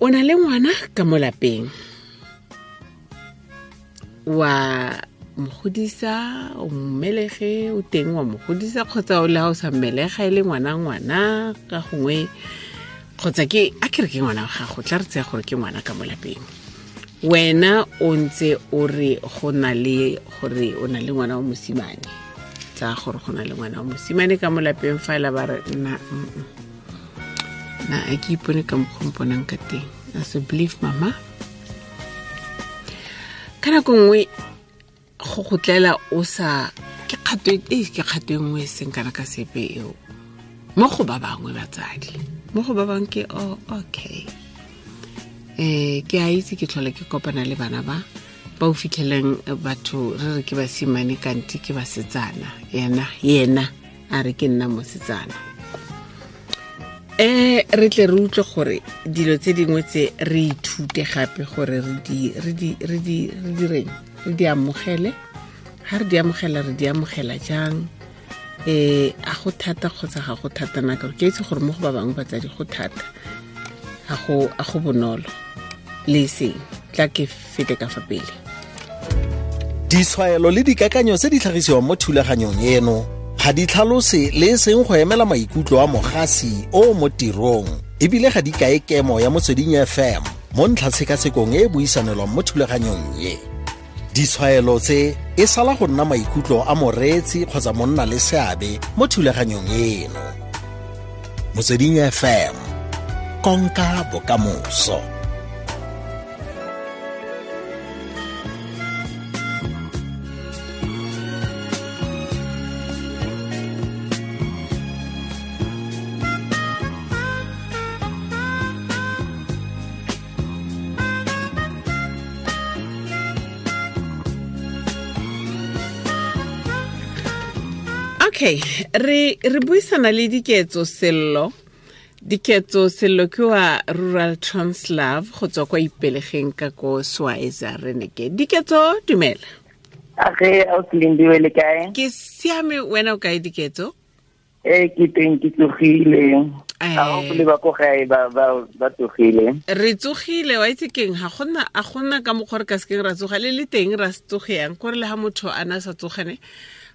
o na le ngwana ka mo lapeng? Wa mo godisa o mmelege o teng wa mo godisa kgotsa o le ga o sa mmelega e le ngwana ngwana ka gongwe? Kgotsa ke a ke re ke ngwana wa gago tla re tseya gore ke ngwana ka mo lapeng? Wena o ntse o re go na le gore o na le ngwana wa mosimane? Tsa gore go na le ngwana wa mosimane ka mo lapeng fa ela ba re nna mm, na a ke ipone ka mokgomponang ka teng. A se believe mama? Ka nako nngwe go go tlela o sa ke kgato e ke kgato e nngwe e seng kana ka sepe eo. Mo go ba bangwe batsadi. Mo go ba bangwe ke oh, okay. Eh ke a itse ke tlhole ke kopana le bana ba ba o fitlheleng batho re re ke basimane kante ke basetsana. Yena yena a re ke nna mosetsana eh re tle re utlwe gore dilo tse dingwe tse re ithute gape gore re di re re di direng re di amogele? Ga re di amogela re di amogela jang? Eh a go thata kgotsa ga go thata na ka ke itse gore mo go ba bangwe batsadi go thata. A go bonolo. Le seng tla ke fete ka fa pele. Ditshwaelo le dikakanyo tse di tlhagisiwang mo thulaganyong eno ga di tlhalose le seng go emela maikutlo a mogasi o mo tirong bile ga di kae kemo ya motsweding fm mo ntlhatshekasekong e e buisanelwang mo thulaganyong e. Ditshwaelo tse e sala go nna maikutlo a moreetsi kgotsa monna le seabe mo thulaganyong eno. Motsweding fm konka bokamoso okay re re buisana le diketso sello. Diketso sello ke wa rural translove go tswa kwa ipelegeng ka ko swiza reneke diketso dumela. Age a le kae? Ke siame wena o kae diketso? E ke teng ke tsogile. Eh. ba ko gae ba ba ba tsogile. Re tsogile wa itse keng? Ga gona a gona ka mokgwa re ka sekeng ra tsoga le le teng ra se tsogeyang kore le ga motho a na sa tsogane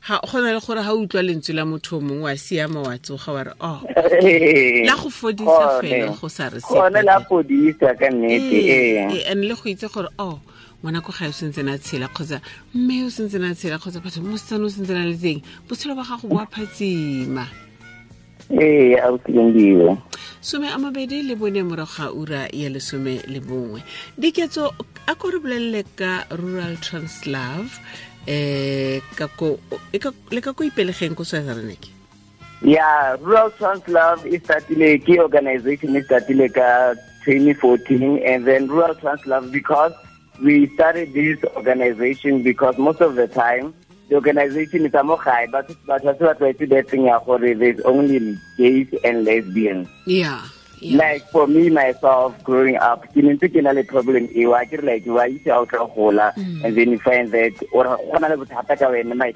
ga go na le gore ha utlwa lentswe la motho o mongwe wa siama wa tsoga wa re oh. La go fodisa fela go sa re sepe. la fodisa ka nnete ee Eh, and le go itse gore oh ngwana ko gae o sentse na tshela kgotsa mme o sentse na tshela kgotsa batho mosetsane o sentse na le teng. Botshelo ba gago bo a phatsima ee a o some a mabedi le bone morago ga ura ya lesome le bongwe. Diketso a ko re bolelele ka rural translove um e ka- le ka ko ipelegeng ya rural translove e startile ke organization e startile ka 2014 and then rural translove because we started this organization because most of the time the organization is mo gae ba se ba tlwaetse that thing ya gore there's only gays and lesbians. Yeah yeah. like for me myself growing up ke ne ntse ke na le problem eo a ke re like wa itse ha o tla gola and then you find that or go na le bothata ka wena my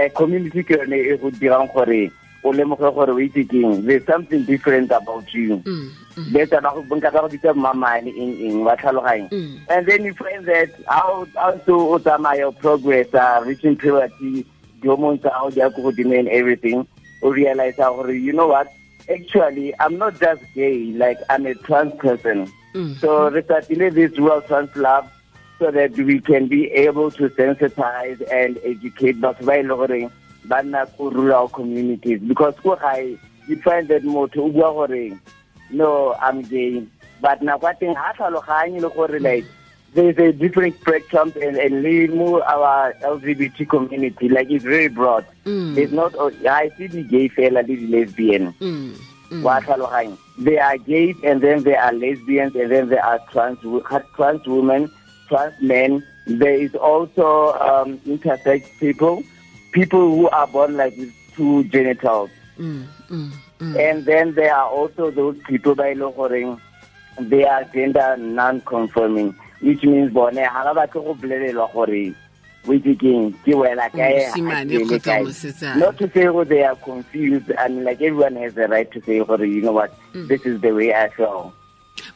like community ke yone e go dirang gore o lemoge gore o itse keng. There's something different about you. Mm, mm, that's ba go nka ba go bitsa mamane eng eng wa tlhaloganya. Mm. and then you find that how how to o tsamaya progress uh, reaching puberty di-hormones tsa gago di ya ko godimo and everything o realize gore you know what actually i'm not just gay like i'm a trans person Mm. so re startile this world trans love so that we can be able to sensitize and educate batho ba e le goreng ba nna ko rural communities because ko gae you find that motho o bua no i'm gay but nako ya teng ga a tlhaloganye le gore like there's a different spectrum and, and le mo our lgbt community like it's very broad Mm. it's not i see the gay fela le the lesbian Mm, mm. they are gays and then they are lesbians and then there are trans trans women trans men there is also um, intersex people people who are born like with two genitals Mm, mm, mm. and then there are also those people by lo they are gender non-conforming which means bone ga ba batle go bolelelwa gore witse ke wela kae Mosimane ha ke wele kgotsa kae. mosetsana. not to say gore they are confused i mean like everyone has the right to say gore you know what Mm. this is the way i feel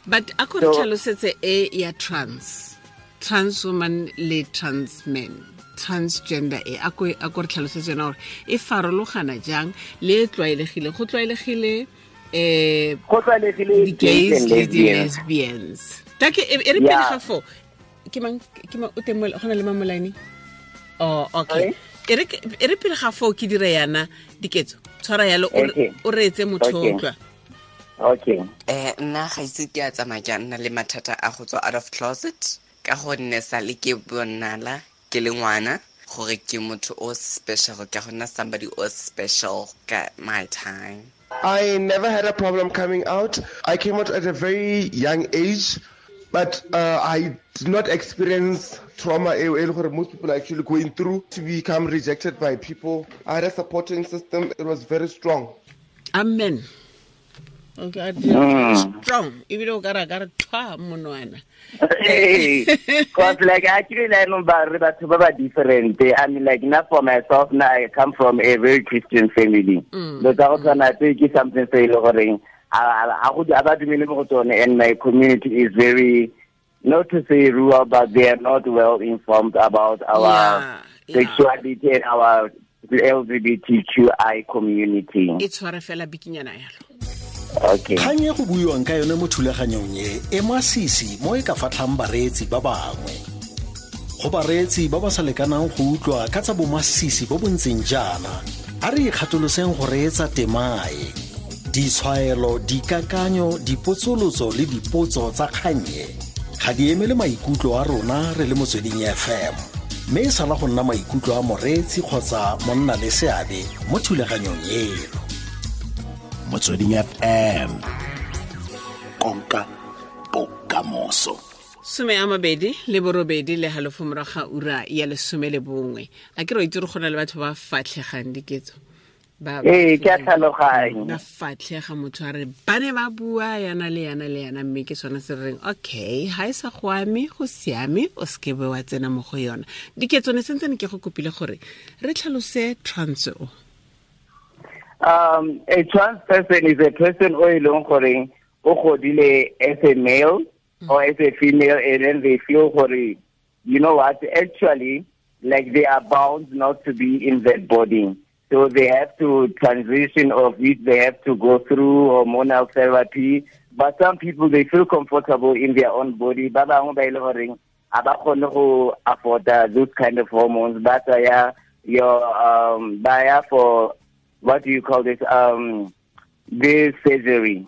but a ko re tlhalosetse e ya trans trans woman le trans man transgender e a ko re tlhalosetse yona gore e farologana jang le e tlwaelegile go tlwaelegile um go tlwaelegile di-gays and le lesbians. di-lesbians take e re pele Yeah. ga fo ke mang ke mang o teng mo go le mang mo oh okay. E re e re pele ga fo ke dire yana diketso. Tshwara yalo o re- Okay. reetse motho o Okay. okay. Eh nna ga ise ke a tsamaya ke nna le mathata a go tswa out of closet ka gonne sa le ke bonala ke le ngwana gore ke motho o special ka go nna somebody o special ka my time. I never had a problem coming out. I came out at a very young age, but uh, I did not experience trauma most people are actually going through to become rejected by people. I had a supporting system. It was very strong. amen okay a di- Mm. strong ebile o ka ra ka re thwa monwana Hey, cause like actually like no ba re batho ba ba different i mean like not for myself now i come from a very christian family Mm. so ka go tshwana tse ke something se le goreng a ba dumele mo go tsone and my community is very not to say rural but they are not well informed about our Yeah, yeah. sexuality and our LGBTQI community. e tshware fela bikinyana yalo Okay. kgang e go buiwang ka yone mo thulaganyong e e masisi mo e ka fatlhang bareetsi ba bangwe go bareetsi ba ba sa lekanang go utlwa ka tsa bomasisi bo bo ntseng jaana a re ikgatoloseng go reetsa temae ditshwaelo dikakanyo dipotsolotso le dipotso tsa kgannye ga di emele maikutlo a rona re le motsweding fm mme e sala go nna maikutlo a moreetsi kgotsa monna le seabe mo thulaganyong eno. Motsweding fm konka bokamoso. Some a mabedi le borobedi le halofo moraga ga ura ya lesome le bongwe. A ke re o itse re gona le batho ba fatlhegang diketso Ee, ke a tlhaloganya. fatlhega motho a re ba ne ba bua yana le yana le yana. Mme ke sone se re reng okay ga e sa go ame go siame o seke be wa tsena mo go yona. Diketso ne sentsene ke go kopile gore re tlhalose trans o Um, a trans person is a person o e leng gore o godile as a male or as a female and then they feel gore you know what actually like they are bound not to be in that body so they have to transition of it they have to go through hormonal therapy. But some people they feel comfortable in their own body. Ba bangwe ba e le goreng a ba kgone go afforda those kind of hormones. Ba tsaya your um ya for what do you call this um this surgery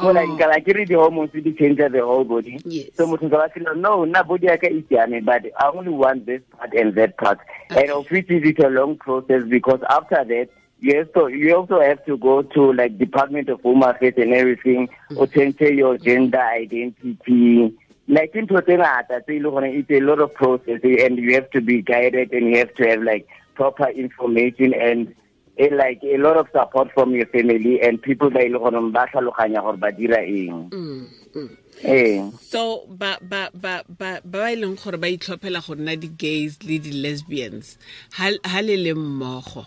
so like Oh. nka ba kere di-hormones di change the whole body. Yes. so motho nka ba feel no nna body yaka e siame but i only want this part and that part. And of which is it a long process because after that you have to you also have to go to like department of home affairs and everything mm-hmm. or change your gender identity. Like tse e it's a lot of process and you have to be guided and you have to have like proper information and eh, like a lot of support from your family and people ba e le gore ba tlhaloganya gore ba dira eng. Mm, mm. ee so ba ba ba ba ba e leng gore ba itlhophela go nna di-gays le di-lesbians ha ha le le mmogo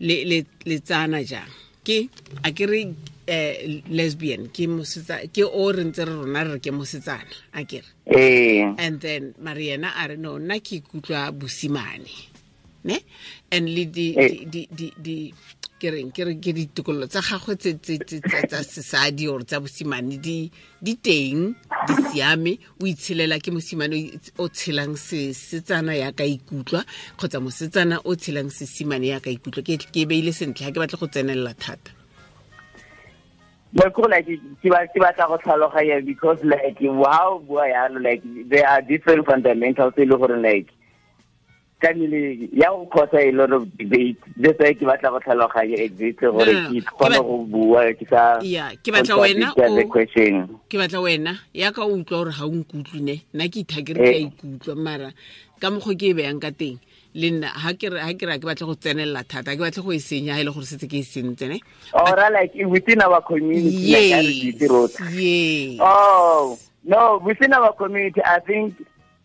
le le le tsana jang? Ke a ke re eh, lesbian ke mosetsa ke o re ntse re rona re ke mosetsana a ke re? Ee and then mariana a re no nna ke ikutlwa bosimane ne? And le di Eh. di di di ke reng ke re ke ditokololo tsa gagwe tsa sesadi or tsa bosimane di teng di siame. O itshelela ke mosimane o tshelang se- setsana ya ka ikutlwa kgotsa mosetsana o tshelang sesimane ya ka ikutlwa. Ke beile sentle ga ke batle go tsenelela thata. But like because like wow yalo like there are different fundamentals e like ka ya go causa a lot of debate. That's why ke batla go tlhaloganya exactly gore no. ke kgone go bua ke sa ke batla wena o- question. ke batla wena ya ka o utlwa gore ga o nkutlwe ne nna ke ithakere ke a Eh. ikutlwa mara ka mokgwa ke e beyang ka teng. Le nna ha ke ha ke re ke batle go tsenelela thata ha ke batla go e senya ha e le gore setse ke e sentse ne? Ora like within our community yes yes. Oh no, within our community, I think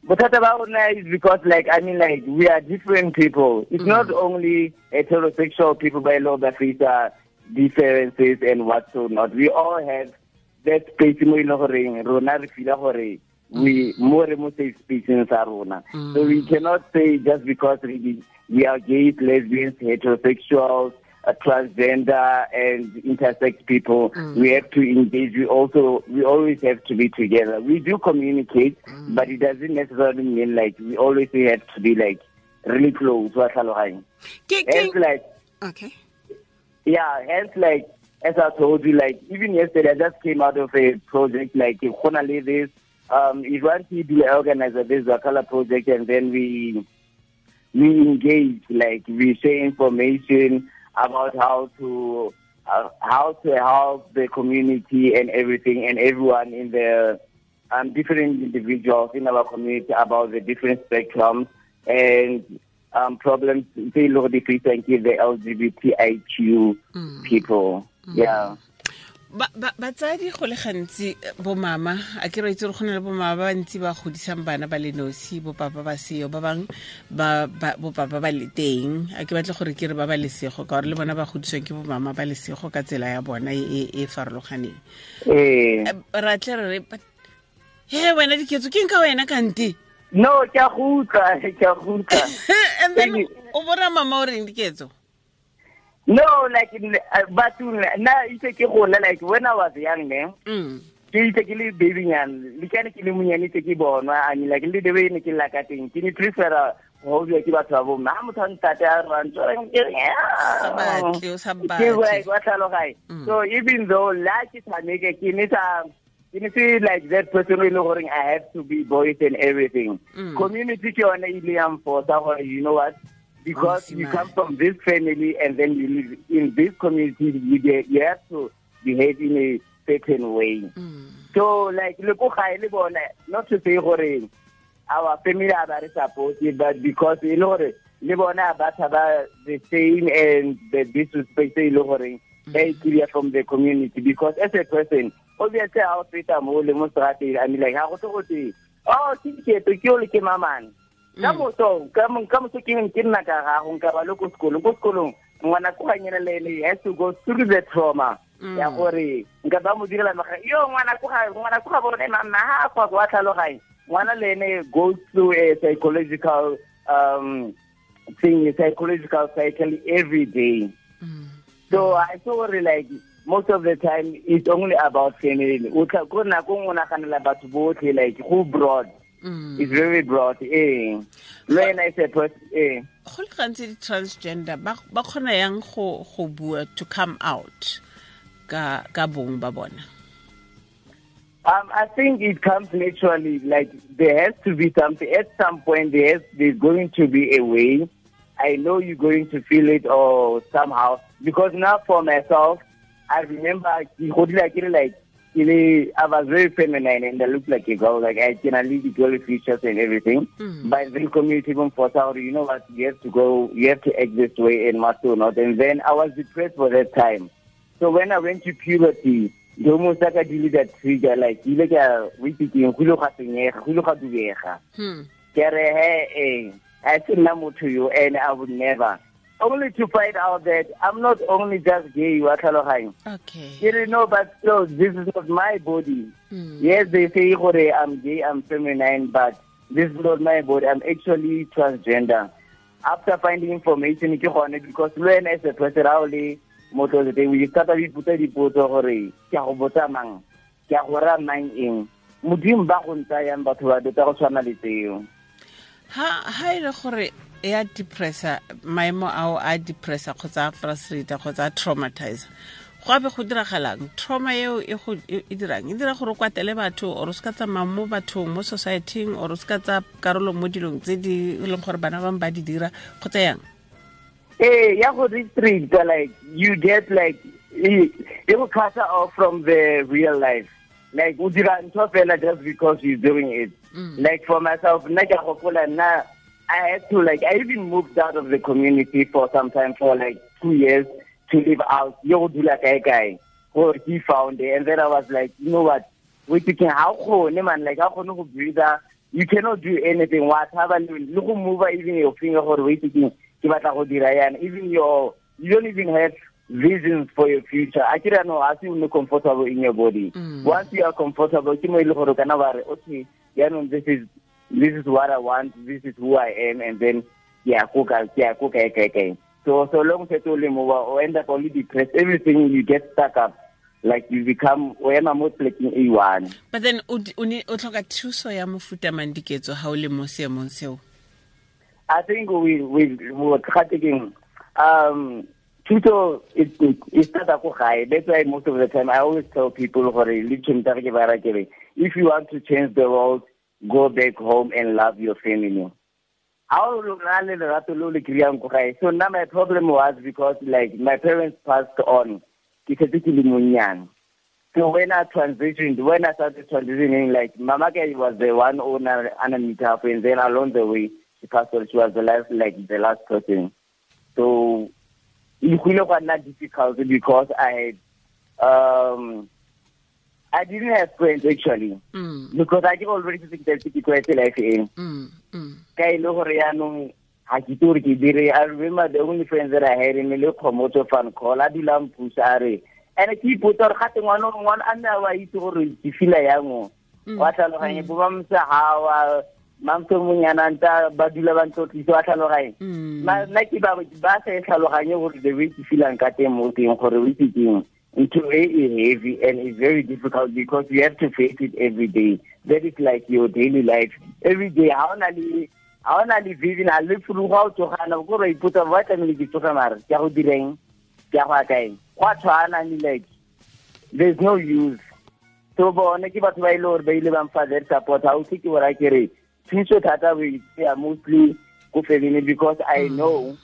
Bothata ba rona is because like I mean like we are different people. It's mm-hmm. not only heterosexual people by law that face differences and what so not. We all have that space mo e leng goreng rona re feel gore we more mo safe spacing sa rona so we mm. cannot say just because we, we are gays lesbians heterosexuals uh, transgender and intersex people we have to engage we also we always have to be together. We do communicate but it doesn't necessarily mean like we always have to be like really close hence like okay. yeah, hence like as I told you, like even yesterday I just came out of a project like Khonale this. Um if one do organize this Wakala project and then we we engage, like we share information about how to uh, how to help the community and everything and everyone in the um, different individuals in our community about the different spectrums and um, problems they look the the LGBTIQ people. Yeah. Ba- ba- batsadi go le gantsi bo bomama a ke re itse gore go na le bomama ba bantsi ba godisang bana ba le nosi bopapa ba seo ba bangwe ba ba- bopapa ba le teng. A ke batle gore ke re ba ba lesego ka gore le bona ba godiswang ke bomama ba lesego ka tsela ya bona e e- e farologaneng. Eh. Eh, ra tle re re he wena diketso ke eng ka wena kante No, ke a go utlwa, ke a go utlwa. and then o bora mama o reng diketso No, like uh, but na itse ke gola like when I was young, ne. Mm. ke itse ke le baby nyana le kane ke le monyane tse ke bonwa a mean like le way ne ke la ka teng ke ne prefera go bua ke batho ba bo ma motho a ntate a rantso ke Sa batle, o sa ke batle. wa wa so even though la ke tshameke ke ne sa ke ne se like that person e le goreng i have to be boys and everything community ke yone ile yang forsa gore you know what because you come from this family and then you live in this community you, get, you have to behave in a certain way. Hmm. So like gae not to say gore our family are very supportive but because you know, le bona ba the same and the disrespect e le gore e hmm. kry from the community. Because as a person obviously ha o feta mo le mo serateng i mean like ha go se go te oh ke ke o le ke mamane ka moso ka mo- moso ke ke nna ka gago nka ba le ko sekolong. Ko sekolong ngwana ko ganyena le ene has to go through the trauma ya gore nka ba mo direla maga yo ngwana ko ga ngwana ko ga bone mamma ha kwa kwa tlhaloganye ngwana le ene goes through a psychological um thing a psychological cycle every day. So i saw gore like most of the time it's only about family. O tla ko nako nngwe o naganela batho botlhe like go broad it's very broad eh le wena is a person eh go le gantsi di-transgender ba kgona yang go go bua to come out ka ka bong ba bona Um, I think it comes naturally. Like there has to be something at some point. There's there's going to be a way. I know you're going to feel it or somehow because now for myself, I remember ke godile ke le like ke le- I was very feminine and I looked like a girl. Like I generally the girl features and everything. But the community even forced out. You know what? You have to go. You have to this way and must do not. And then I was depressed for that time. So when I went to puberty, the almost like I did that trigger, like, you look at, we thinking, who look at the who look at the hmm. Hey, I said no to you, and I would never. Only to find out that I'm not only just gay, you are Kalohang. okay You know, but still, this is not my body. Hmm. Yes, they say, I'm gay, I'm feminine, but this is not my body. I'm actually transgender. After finding information, because when as a person, I only motho the we start to iputsa dipotso gore ke a go botsa mang ke a mang eng modimo ba go ntsayang batho ba dota go tshwana le tseo ha ha ile a depressa maemo ao a depressa kgotsa a frustrata kgotsa a traumatizer go abe go diragalang trauma eo e e e dirang e dira gore o kwatele batho or o se ka tsamaya mo bathong mo societyng or o se ka tsa karolo mo dilong tse di e leng gore bana bangwe ba di dira kgotsa yang ee ya go restrict like you get like e go cut off from the real life. Like o dira ntho fela just because you're doing it. Like for myself, nna ke a gopola nna I had to like I even moved out of the community for some time for like two years to live out. Yo go like a guy. Or he found it. And then I was like, you know what? We thinking how man? Like how khone go breathe you cannot do anything. What have a go move even your finger gore we thinking ke batla go dira yana. Even your you don't even have visions for your future. A kry no as you nne comfortable in your body. Mm. Once you are comfortable ke mo le gore o kana ba re okay yaanong this is this is what i want this is who i am and then yeah, ya ko ka ke ya ko kae kae kae so so long setse o le mo ba o end up only depressed everything you get stuck up. Like you become o ema mo plekeng e one. But then o o tlhoka thuso ya mofuta mang diketso ga o le mo seemong seo? I think we we we were taking um tuto it it it started go high. That's why most of the time I always tell people for religion, if you want to change the world, go back home and love your family. How So now my problem was because like my parents passed on. Ke setse ke le. So when I transitioned, when I started transitioning, like Mama Ke was the one owner underneath her, and then along the way, she passed on. She was the last, like the last person. So it was not difficult because I, um, I didn't have friends actually mm, because I already think that ke life in. mm, mm. Ka e gore yaanong ga ke itse gore ke dire. I remember the only friends that I had in le Khomoto fan call a dula mphusa a re and ke ipotsa gore gate ngwana o ngwana a nne a ba itse gore ke fila yang o? Wa tlhaloganye bo ba msa gawa mamfe monyana nta ba dula ba ntlotlise wa tlhaloganye Mm. Nna ke ba ba sa e tlhaloganye gore the way ke feelang ka teng mo teng gore o itse keng e e heavy and it's very difficult because you have to face it every day. That is like your daily life. Every day le ha ona le vision ha le furuga o tsogana ko ra ipotsa ba tlamehile ke tsoga mare ke a go direng? Ke a go akaeng go a tshwana le like there's no use. So bone ke batho ba ile gore ba ile ba mfa that support. Ha o se ke bora ke re thuso thata we are mostly ko family because i mm. know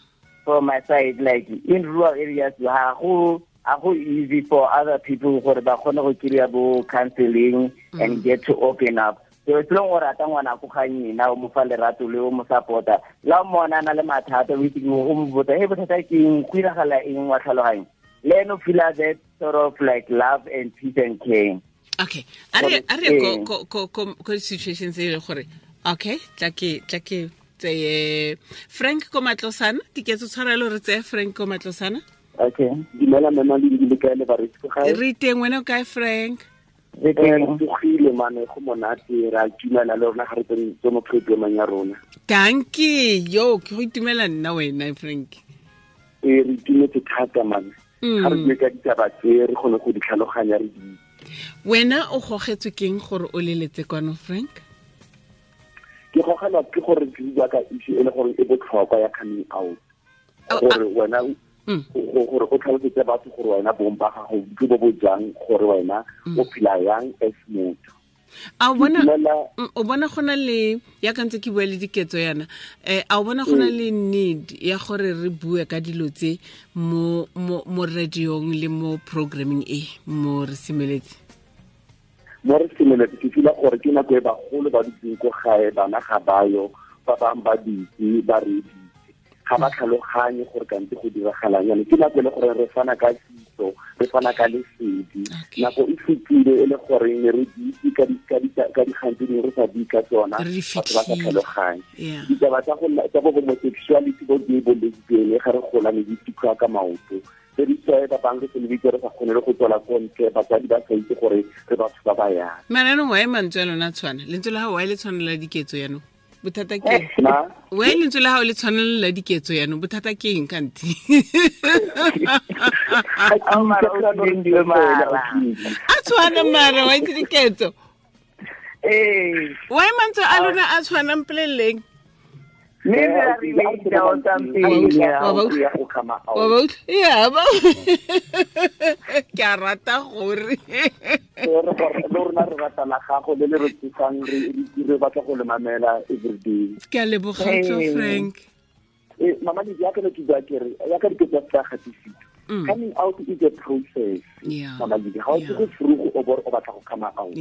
from my side like in rural areas ha go ha go easy for other people gore ba kgone go kry bo counseling and mm. get to open up. So it's long gore ata ngwana ko kganye na o mo fa lerato le o mo supporta. La o mona a na le mathata o itse o mo botsa he bothata ke eng? Go iragala eng? Wa le ene o feela that sort of like love and peace and care. Okay. A re re ko ko ko ko ko situation e le gore okay tla ke tla ke tseye frank ko matlosana diketso tshwara le gore tseye frank ko matlosana okay. Dumela mema le di le baretsi go gae? Re teng wena o kae frank? Re mane go monate ra tumela le rona ga re tsene tse mo programeng ya rona. Danke yo ke go itumela nna wena frank. E re itumetse thata mane. Mm. ga re bue ka ditaba tse re kgone go di tlhaloganya re di wena o gogetswe keng gore o leletse kwano frank? Ke gogelwa ke gore ke bua ka issue e le gore e botlhokwa ya coming out. Oh, gore wena Mm. go- gore o tlhalosetse batho gore wena bong ba gago ke bo bo jang gore wena o phela yang as motho. A o bona Mm, o bona go na le ya ka ntse ke bua le diketso yana um a o bona go na le need ya gore re bue ka dilo tse mo mo mo radiong le mo programming e mo re semeletse mo re semeletse ke fila gore ke nako e bagolo ba dutseng ko gae bana ga bayo ba bangwe ba ditse ba reditse ga ba tlhaloganye gore kante go diragalang yana ke nako e le gore re fana ka kitso re fana ka lesedi. Nako e fetile e le gore ne re di itse ka di- ka di- ka dikgang tse dingwe re sa di ka tsona batho ba sa tlhaloganye. Ditaba tsa bo homosexuality bo di bo ga re gola ne di ka maoto. Tse di tswae ba bangwe se lebitse re sa kgone le go tswela ko ntle batsadi ba sa itse gore re batho ba ba yang. Mananong wa e mantswe a lona tshwana lentswe la gago wa e le tshwanela diketso yanong bothata ke we lentswe la gao le tshwanelo la diketso yanong bothata ke eng kante a tshwana mara wa itse diketso. Why e mantse a lona a tshwanang poleleng? Leave Ke a rata gore. Eh, le re rata la gago le le re batla go le mamela eh, mm. Coming out is a process. Yeah. Mama le ga o go furu o bo o batla go come out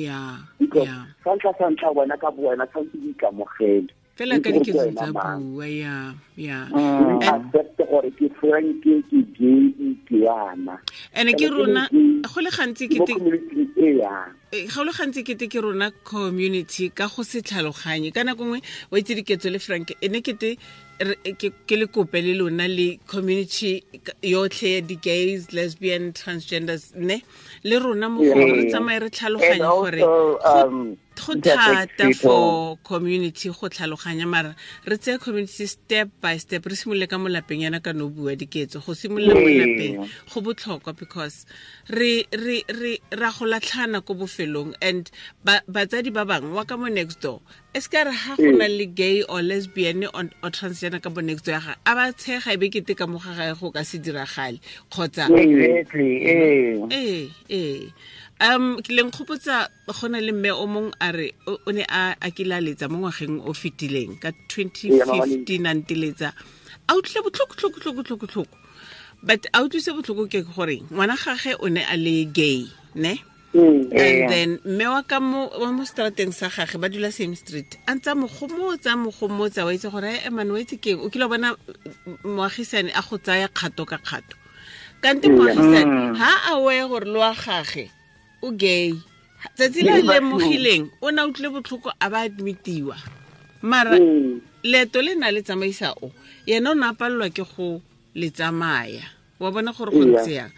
fela ka Ke diketso tsa bua ya ya. Accept gore ke frank ke gay ke yana. Ene ke rona go le gantsi ke community e Eh, ga le gantsi kete ke rona community ka go se tlhaloganye. Ka nako nngwe wa itse diketso le frank e ne kete ke ke le kope le lona le community yotlhe yotlhe di-gays lesbian transgenders ne? Le rona mo gore re tsamaye re tlhaloganye gore also, go- thata for community go tlhaloganya mara re tseye community step by step re simolole ka mo lapeng yana ka no bua diketso go simolola mo Yeah. lapeng go botlhokwa because re re re ra go latlhana ko bofelong and ba- batsadi ba bangwe wa ka mo next door e se ka re ga go na le gay or lesbian or, transgender ka mo next door ya ga a ba tshega e be kete ka mo ga gae go ka se diragale kgotsa Exactly. Eh. ee ee um ke leng kgopotsa go na le mme o mongwe a re o ne a a kile a letsa mo ngwageng o fetileng ka Ee, Mama Leng. 2015 a nteletsa a utlwile botlhoko tlhoko tlhoko tlhoko tlhoko but a utlwise botlhoko ke gore ngwana gage o ne a le gay ne? Mm. and then mme wa ka mo mo strateng sa gage ba dula same street a ntse a mo gomotsa a mo gomotsa wa itse gore e mane wa itse keng o kile bona mm, moagisane a go tsaya kgato ka kgato. Kante moagisane ha a weye gore le wa gage o gay tsatsi le lemogileng o na utlwile botlhoko a ba admitiwa. Mara Mm. leeto le na le tsamaisa o yena o ne a palelwa ke go le tsamaya. Wa bona gore go ntse yang.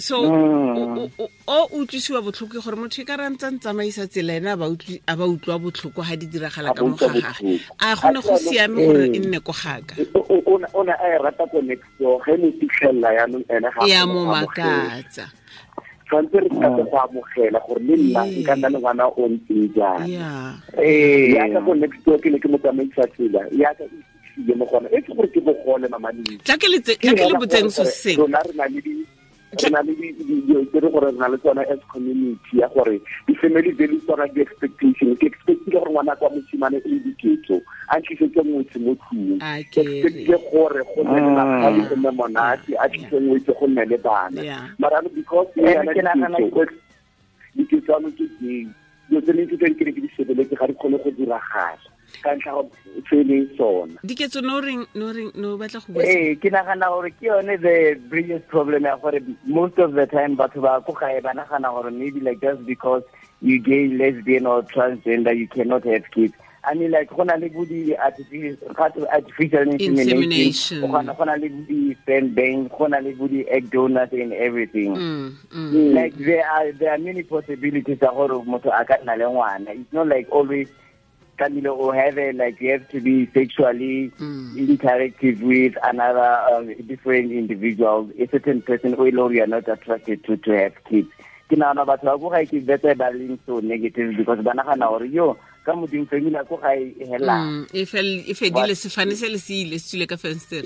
So o- o- utlwisiwa botlhoko ke gore motho e ka rantsa ntsamaisa tsela ene a ba utlwa botlhoko ga di diragala ka mo utlwa ga gage. botlhoko. a gone go siame gore e nne ko gaka. Ya mo makatsa tshwanetse re kate go amogela gore le nna Ee. nka nna le ngwana o ntseng jang. Eh. yaka go next door ke ne ke motsamaisa tsela yaka e mo gona e ke gore ke bogole mamaneng ke le botseng so seng rona re na le di re na le di- di- dilo tse re gore re na le tsona as community ya gore di-family values tsona di-expectation ke expectile gore ngwana kwa mosimane e le diketso a tlisetse ngwetse mo tlong ke expectile gore go nne le magadi go nne monate a tlise ngwetse go nne le bana. Marano mara because Eh, ke nagana- diketso, diketso ano ke teng. Dilo tse ne ke tseng ke di sebeletse ga di kgone go diragala ka ntlha go se e leng sona. Diketso no reng no reng no batla go bua Eh, ke nagana gore ke yone the biggest problem ya gore most of the time batho ba ko gae ba nagana gore maybe like just because you gay lesbian or transgender you cannot have kids. I mean like go na le bo di artificial artificial Insemination. go na go le bo di sperm bank go na le bo di egg donors and everything. Mm, mm. like there are there are many possibilities tsa gore motho a ka nna le ngwana. It's not like always Camilo or have a, like you have to be sexually Mm. interactive with another um, different individual a certain person or you are not attracted to to have kids. Ke nagana batho ba ko gae ke betse ba leng so negative because ba nagana gore yo ka modimo family ya ko gae e helang Mm, e e fedile sefane se le se ile se tswile ka fenster.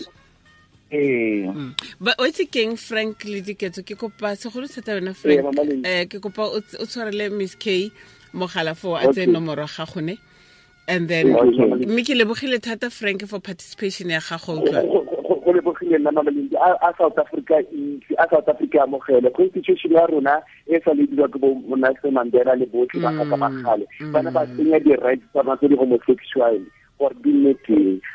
Ee. Mm. o itse keng frank le diketso ke kopa segolo thata yona Ee, frank. eh ke kopa o tshwarele miss k mogala fo a tse Okay. nomoro ga gone and then Okay, Mama Leng. mme ke lebogile thata frank for participation ya gago Go- lebogile nna mamaledi a south africa itse a south africa amogele constitution ya rona e sa lediwa ke bo nelson mandela le botlhe ba mm, ka ba gale bana ba mm. tsenya di-rights tsa batho di gore di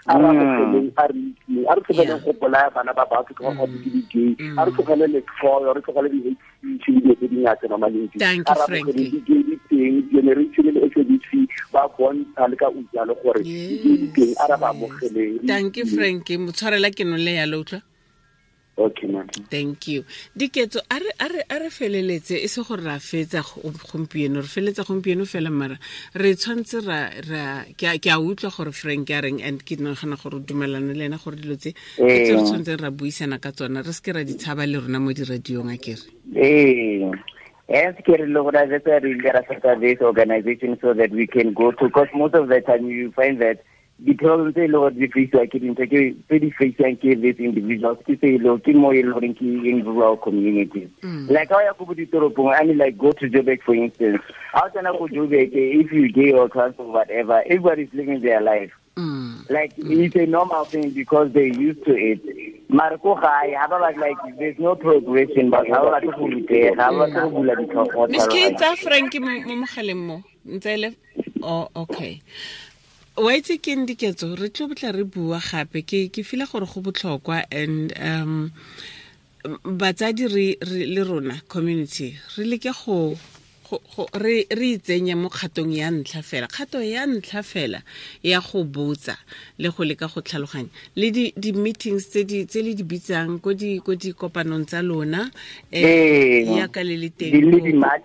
a re amogeleng a re itseng a re tlogeleng go bolaya bana ba batho ka gore ke di-gay a re tlogele letlhoyo re tlogele speech le dilo tse Thank a re amogele di-gay di teng generation le SABC ba bontsha le ka ujalo gore di-gay di teng a re ba amogeleng tanke frank motshwarela ke no le yalo utlwa okay man thank you. Diketso a re- a re a re feleletse e se gore ra fetsa go- gompieno re feletsa gompieno fela mara re tshwanetse ra ra ke a- utlwa gore frank a reng and ke nagana gore o dumelane le ena gore dilo tse tse re tshwanetseng ra buisana ka tsona re seke ra di tshaba le rona mo diradiong a kere ee. Hence ke re le gore that's why re ile ra start this organization so that we can go to because most of the time you find that di-problem tse e le gore di faceiwa ke dintho ke tse di faceiwang ke these individuals ke tse e le ke mo e le goreng ke in rural communities. Like ha o ya ko bo ditoropong i mean like go to joburg for instance. Ha o tsena go joburg if you gay or trans or whatever everybody is living their life. Mm. like it's a normal thing because they're used to it. Marco how about like there's no progression, but how about to prepare? How about to miss k di tsa frank mo mo mogaleng mo. Ntse e le oh okay wa itse ke diketso? Re tlo botla re bua gape. Ke ke fila gore go botlhokwa and um batsadi re le rona community re leke go- re re itsenye mo kgatong ya ntlha fela kgato ya ntlha fela ya go botsa le go leka go tlhaloganya le di- di-meetings tse le di bitsang ko dikopanong tsa lona Ee. um yaka le le teng di le not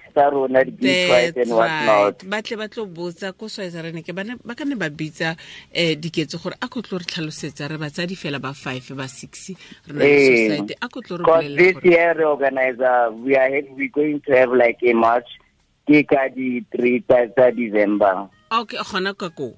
right. ba tlo botsa ko switzerland ke bane ba ka ne ba bitsa um diketso gore a ko tlo re tlhalosetsa re batsadi fela ba five ba six re na Ee. society a ko tlo re Because bolelle this year the organizer we are we going to have like a march ke ka di three tsa tsa December. okay gona ka go.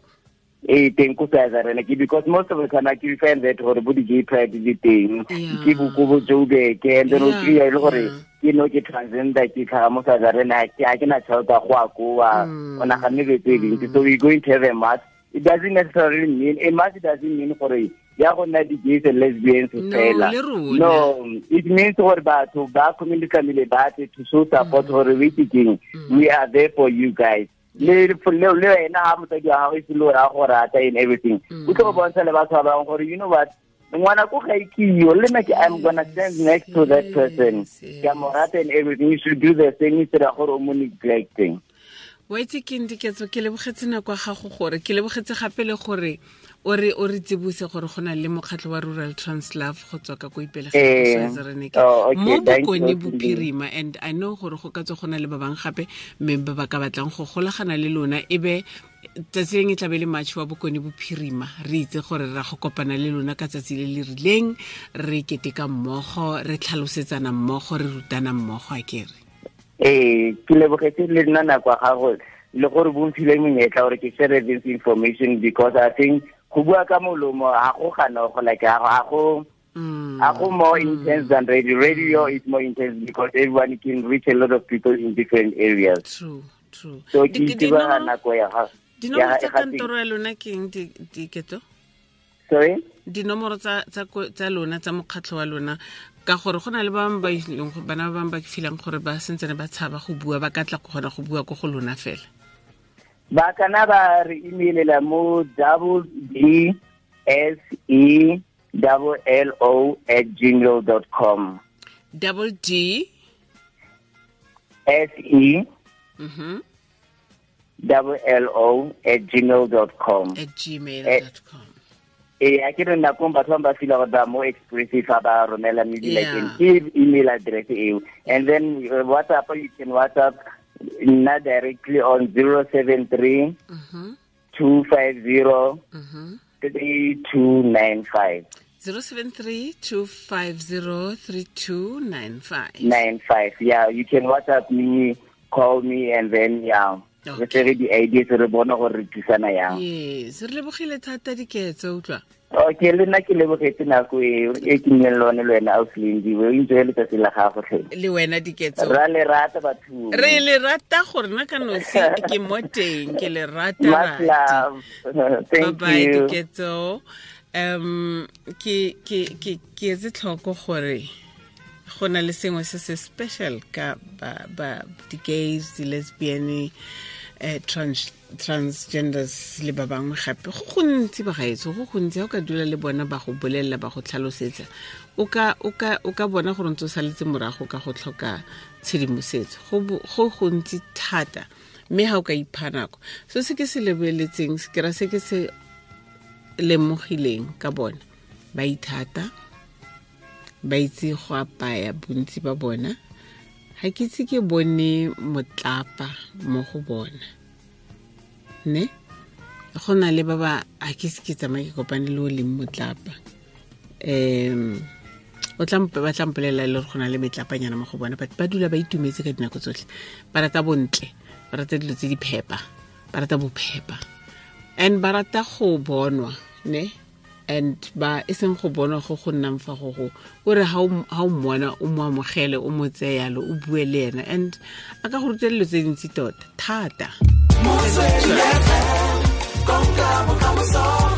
Eh teng ko sa rena ke because most of the time I can find that gore bo di gay pride di teng ke bo ko bo ke and then o Yeah, kry le gore ke no ke transgender ke tlhaga mo sa rena ke a ke na child go a koa. Mm. ona ga nne be tse dintsi. So we going to have a march it doesn't necessarily mean a march doesn't mean gore ya go nna di gays and lesbians No, fela. no it means gore batho ba community family ba tle to show support mm. gore we thinking mm. we are there for you guys. Le le wena ha motsadi wa gago e se le gore a go rata and everything o tlo go bontsha le batho ba bangwe gore you know what ngwana ko ga ikio le nna ke i'm gonna stand next to that person. ke mo rata and everything you should do the same instead of gore o mo neglecting. Wa itse ke diketso ke lebogetse nako ya gago gore ke lebogetse gape le gore o re o re tsebose gore go na le mokgatlho wa rural translove go tswa ka ko Eh, oh, mo bokone bophirima and i know gore go ka tswa go na le ba bangwe gape mme ba ba ka batlang go golagana le lona e be tsatsi leng e tlabe le matšhe wa bokone bophirima re itse gore ra go kopana le lona ka tsatsi le le rileng re keteka mmogo re tlhalosetsana mmogo re rutana mmogo a kere ee ke lebogetse le nna nako ya gago le gore bomphile monyetla gore ke share this information because i think go bua ka molomo ga go ganogo like ga go Mm. ga go more intense than radio. Radio is more intense because everyone can reach a lot of people in different areas. True true. So ke itse ba nako ya ga dinomoro tsa kantoro ya lona keng eng di- diketo sorry? Dinomoro tsa lona tsa mokgatlho wa lona ka gore go na le ba bangwe ba ileng bana ba bangwe ba filang gore ba sentsene ba tshaba go bua ba ka tla go kgona go bua ko go lona fela ba kana ba re emailela mo double d s e double l o at gmail dot com. Double d. S e mhm, double l o at gmail dot com. At gmail Eh, dot com. ee a ke re nakong batho ba ba fila gore ba mo expressive ga ba romela like ke email address eo. And then uh, whatsapp you can whatsapp nna directly on zero seven three Mhm, two five zero mhm. three two nine five. 073-250-3295 nine yeah you can whatsapp me call me and then yeah. Okay. re share di-ideas re bone gore re thusana yang. Yes re lebogile thata diketso utlwa okay le nna ke lebogetse nako eo e ke nneng le one le wena auslendiwe o enjoye letsatsi la gago tlhe. Le wena diketso. Ra le rata batho. Re le rata gore nna ka nosi ke mo teng ke le rata thank bye diketso. Um ke ke ke ke etse tlhoko gore go na le sengwe se se special ka ba ba di-gays di-lesbian eh, trans transgenders le ba bangwe gape. Go gontsi bagaetso go gontsi ga o ka dula le bona ba go bolelela ba go tlhalosetsa o ka bona gore ntse o saletse morago ka go tlhoka tshedimosetso. Go gontsi thata mme ga o ka ipha nako. Se se ke se lebeletseng ke ra se ke se lemogileng ka bona ba ithata ba itse go apaya bontsi ba bona ga ke itse ke bone motlapa mo go bona. Ne? Go na le ba ba a ke se ke tsamaya ke kopane le o leng motlapa. Um o ba tlampolela le gore go na le metlapanyana mo go bona but ba dula ba itumetse ka dinako tsotlhe. Ba rata bontle ba rata dilo tse di phepa ba rata bophepa and ba rata go bonwa ne and ba e seng go bona go go nnang fa go go o re ga o mmona o mo amogele o mo tseyalo o bue le ena and a ka go rutelelo tse dintsi tota thata Motswedi FM, konka bokamoso.